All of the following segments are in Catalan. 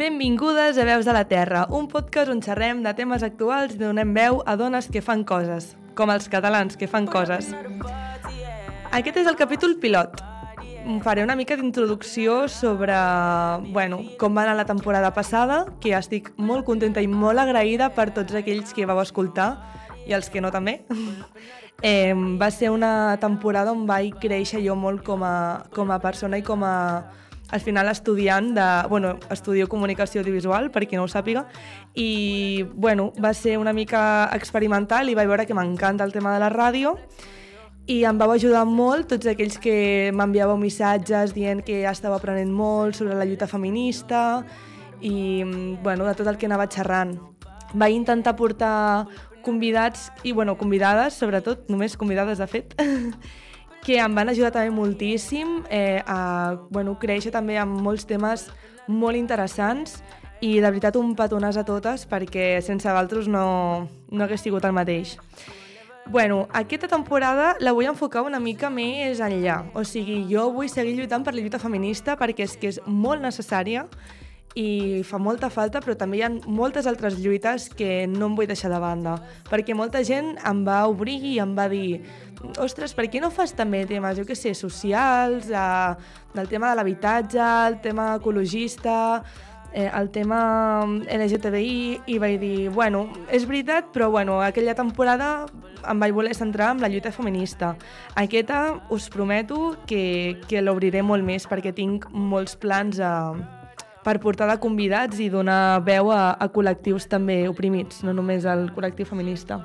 Benvingudes a Veus de la Terra, un podcast on xerrem de temes actuals i donem veu a dones que fan coses, com els catalans que fan coses. Aquest és el capítol pilot. Faré una mica d'introducció sobre bueno, com va anar la temporada passada, que estic molt contenta i molt agraïda per tots aquells que vau escoltar i els que no també. Eh, va ser una temporada on vaig créixer jo molt com a, com a persona i com a, al final estudiant de... Bueno, estudio comunicació audiovisual, per qui no ho sàpiga, i bueno, va ser una mica experimental i vaig veure que m'encanta el tema de la ràdio i em vau ajudar molt tots aquells que m'enviàveu missatges dient que estava aprenent molt sobre la lluita feminista i bueno, de tot el que anava xerrant. Vaig intentar portar convidats i bueno, convidades, sobretot, només convidades de fet, que em van ajudar també moltíssim eh, a bueno, créixer també amb molts temes molt interessants i de veritat un petonàs a totes perquè sense vosaltres no, no hagués sigut el mateix. Bueno, aquesta temporada la vull enfocar una mica més enllà. O sigui, jo vull seguir lluitant per la lluita feminista perquè és que és molt necessària i fa molta falta, però també hi ha moltes altres lluites que no em vull deixar de banda, perquè molta gent em va obrir i em va dir ostres, per què no fas també temes, jo què sé, socials, eh, del tema de l'habitatge, el tema ecologista, eh, el tema LGTBI, i vaig dir, bueno, és veritat, però bueno, aquella temporada em vaig voler centrar en la lluita feminista. Aquesta us prometo que, que l'obriré molt més perquè tinc molts plans a, per portar de convidats i donar veu a, a col·lectius també oprimits, no només al col·lectiu feminista.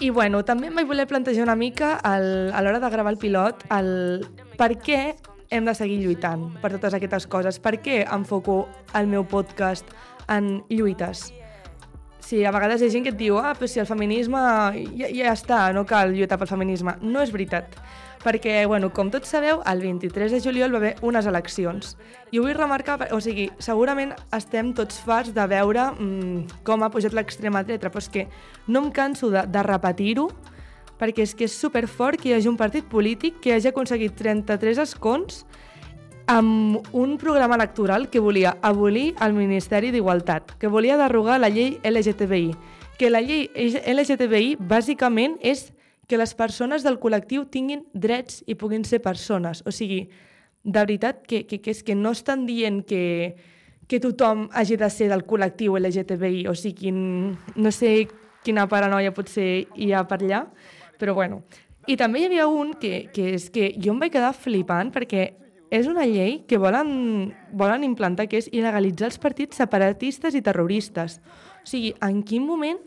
I bueno, també em vaig voler plantejar una mica el, a l'hora de gravar el pilot el per què hem de seguir lluitant per totes aquestes coses, per què enfoco el meu podcast en lluites. Sí, a vegades hi ha gent que et diu ah, però si el feminisme ja, ja està, no cal lluitar pel feminisme. No és veritat perquè, bueno, com tots sabeu, el 23 de juliol va haver unes eleccions. I ho vull remarcar, o sigui, segurament estem tots farts de veure mmm, com ha pujat l'extrema dreta, però és que no em canso de, de repetir-ho, perquè és que és superfort que hi hagi un partit polític que hagi aconseguit 33 escons amb un programa electoral que volia abolir el Ministeri d'Igualtat, que volia derogar la llei LGTBI, que la llei LGTBI bàsicament és que les persones del col·lectiu tinguin drets i puguin ser persones. O sigui, de veritat que, que, que és que no estan dient que, que tothom hagi de ser del col·lectiu LGTBI, o sigui, no sé quina paranoia potser hi ha per allà, però bueno. I també hi havia un que, que és que jo em vaig quedar flipant perquè és una llei que volen, volen implantar, que és il·legalitzar els partits separatistes i terroristes. O sigui, en quin moment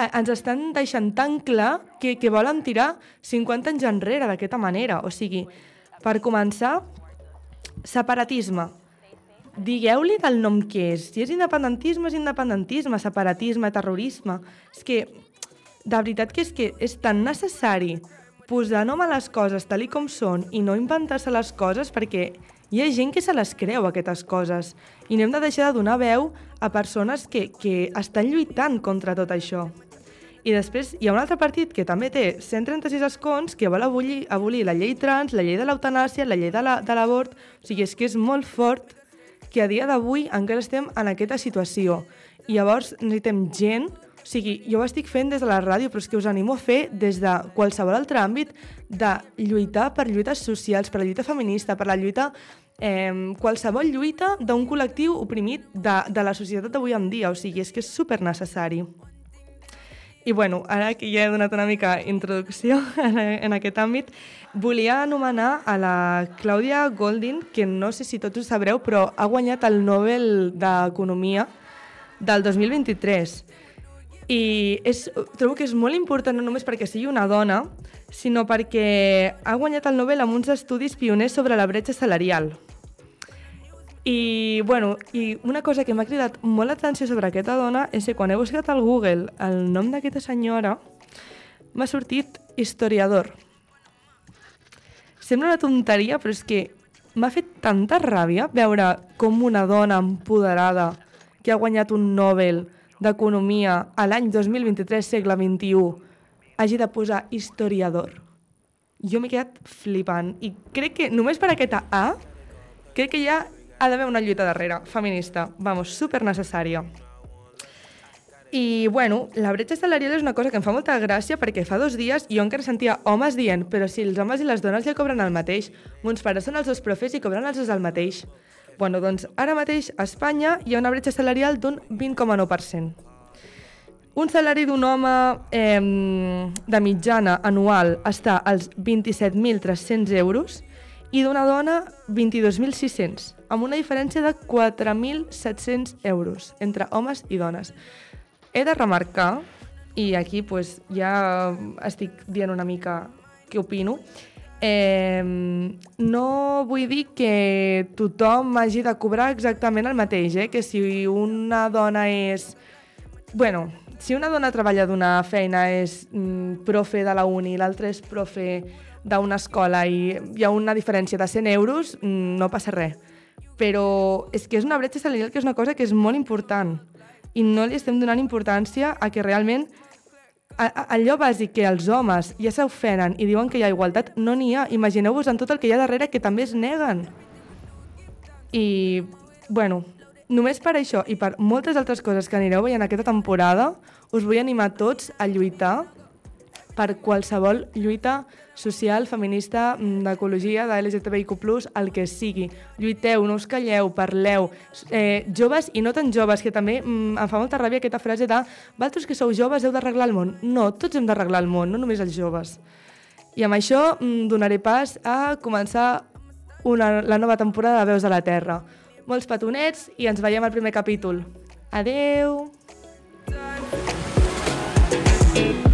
ens estan deixant tan clar que, que volen tirar 50 anys enrere d'aquesta manera. O sigui, per començar, separatisme. Digueu-li del nom que és. Si és independentisme, és independentisme, separatisme, terrorisme. És que, de veritat que és que és tan necessari posar nom a les coses tal com són i no inventar-se les coses perquè hi ha gent que se les creu, aquestes coses, i no hem de deixar de donar veu a persones que, que estan lluitant contra tot això. I després hi ha un altre partit que també té 136 escons que vol abolir, abolir la llei trans, la llei de l'eutanàsia, la llei de l'avort... La, o sigui, és que és molt fort que a dia d'avui encara estem en aquesta situació. I llavors necessitem gent... O sigui, jo ho estic fent des de la ràdio, però és que us animo a fer des de qualsevol altre àmbit de lluitar per lluites socials, per la lluita feminista, per la lluita eh, qualsevol lluita d'un col·lectiu oprimit de, de la societat d'avui en dia. O sigui, és que és super necessari. I bueno, ara que ja he donat una mica introducció en, en aquest àmbit, volia anomenar a la Clàudia Goldin, que no sé si tots ho sabreu, però ha guanyat el Nobel d'Economia del 2023. I és, trobo que és molt important no només perquè sigui una dona, sinó perquè ha guanyat el Nobel amb uns estudis pioners sobre la bretxa salarial. I, bueno, I una cosa que m'ha cridat molt l'atenció sobre aquesta dona és que quan he buscat al Google el nom d'aquesta senyora m'ha sortit historiador. Sembla una tonteria, però és que m'ha fet tanta ràbia veure com una dona empoderada que ha guanyat un Nobel d'Economia a l'any 2023, segle XXI, hagi de posar historiador. Jo m'he quedat flipant i crec que només per aquesta A crec que ja ha d'haver una lluita darrere, feminista, vamos, super necessària. I, bueno, la bretxa salarial és una cosa que em fa molta gràcia perquè fa dos dies jo encara sentia homes dient però si els homes i les dones ja cobren el mateix, mons pares són els dos profes i cobren els dos el mateix. Bueno, doncs ara mateix a Espanya hi ha una bretxa salarial d'un 20,9%. Un salari d'un home eh, de mitjana anual està als 27.300 euros i d'una dona 22.600, amb una diferència de 4.700 euros entre homes i dones. He de remarcar, i aquí pues, ja estic dient una mica què opino, eh, no vull dir que tothom hagi de cobrar exactament el mateix, eh? que si una dona és... Bueno, si una dona treballa d'una feina és mm, profe de la uni l'altra és profe d'una escola i hi ha una diferència de 100 euros, mm, no passa res. Però és que és una bretxa salarial que és una cosa que és molt important i no li estem donant importància a que realment allò bàsic que els homes ja s'ofenen i diuen que hi ha igualtat, no n'hi ha. Imagineu-vos en tot el que hi ha darrere que també es neguen. I, bueno, només per això i per moltes altres coses que anireu veient aquesta temporada, us vull animar tots a lluitar per qualsevol lluita social, feminista, mm, d'ecologia, de LGTBIQ+, el que sigui. Lluiteu, no us calleu, parleu. Eh, joves i no tan joves, que també mm, em fa molta ràbia aquesta frase de «Valtros que sou joves heu d'arreglar el món». No, tots hem d'arreglar el món, no només els joves. I amb això mm, donaré pas a començar una, la nova temporada de Veus de la Terra. Molts petonets i ens veiem al primer capítol. Adeu! Thank you.